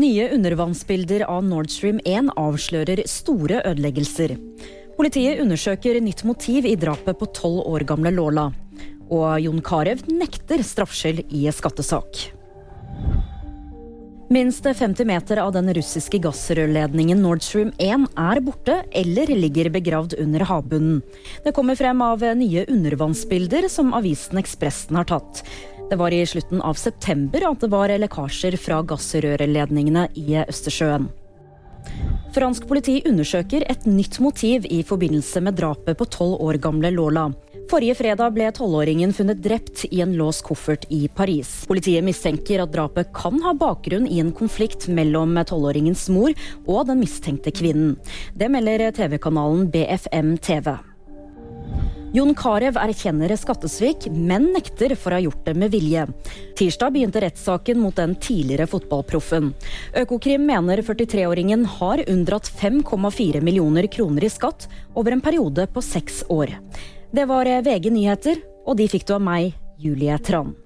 Nye undervannsbilder av Nord Stream 1 avslører store ødeleggelser. Politiet undersøker nytt motiv i drapet på tolv år gamle Lola. Og Jon Carew nekter straffskyld i skattesak. Minst 50 meter av den russiske gassrørledningen Nord Stream 1 er borte eller ligger begravd under havbunnen. Det kommer frem av nye undervannsbilder som avisen Ekspressen har tatt. Det var i slutten av september at det var lekkasjer fra gassrørledningene i Østersjøen. Fransk politi undersøker et nytt motiv i forbindelse med drapet på tolv år gamle Lola. Forrige fredag ble tolvåringen funnet drept i en låst koffert i Paris. Politiet mistenker at drapet kan ha bakgrunn i en konflikt mellom tolvåringens mor og den mistenkte kvinnen. Det melder TV-kanalen BFM TV. Jon Carew erkjenner skattesvik, men nekter for å ha gjort det med vilje. Tirsdag begynte rettssaken mot den tidligere fotballproffen. Økokrim mener 43-åringen har unndratt 5,4 millioner kroner i skatt over en periode på seks år. Det var VG nyheter, og de fikk du av meg, Julie Tran.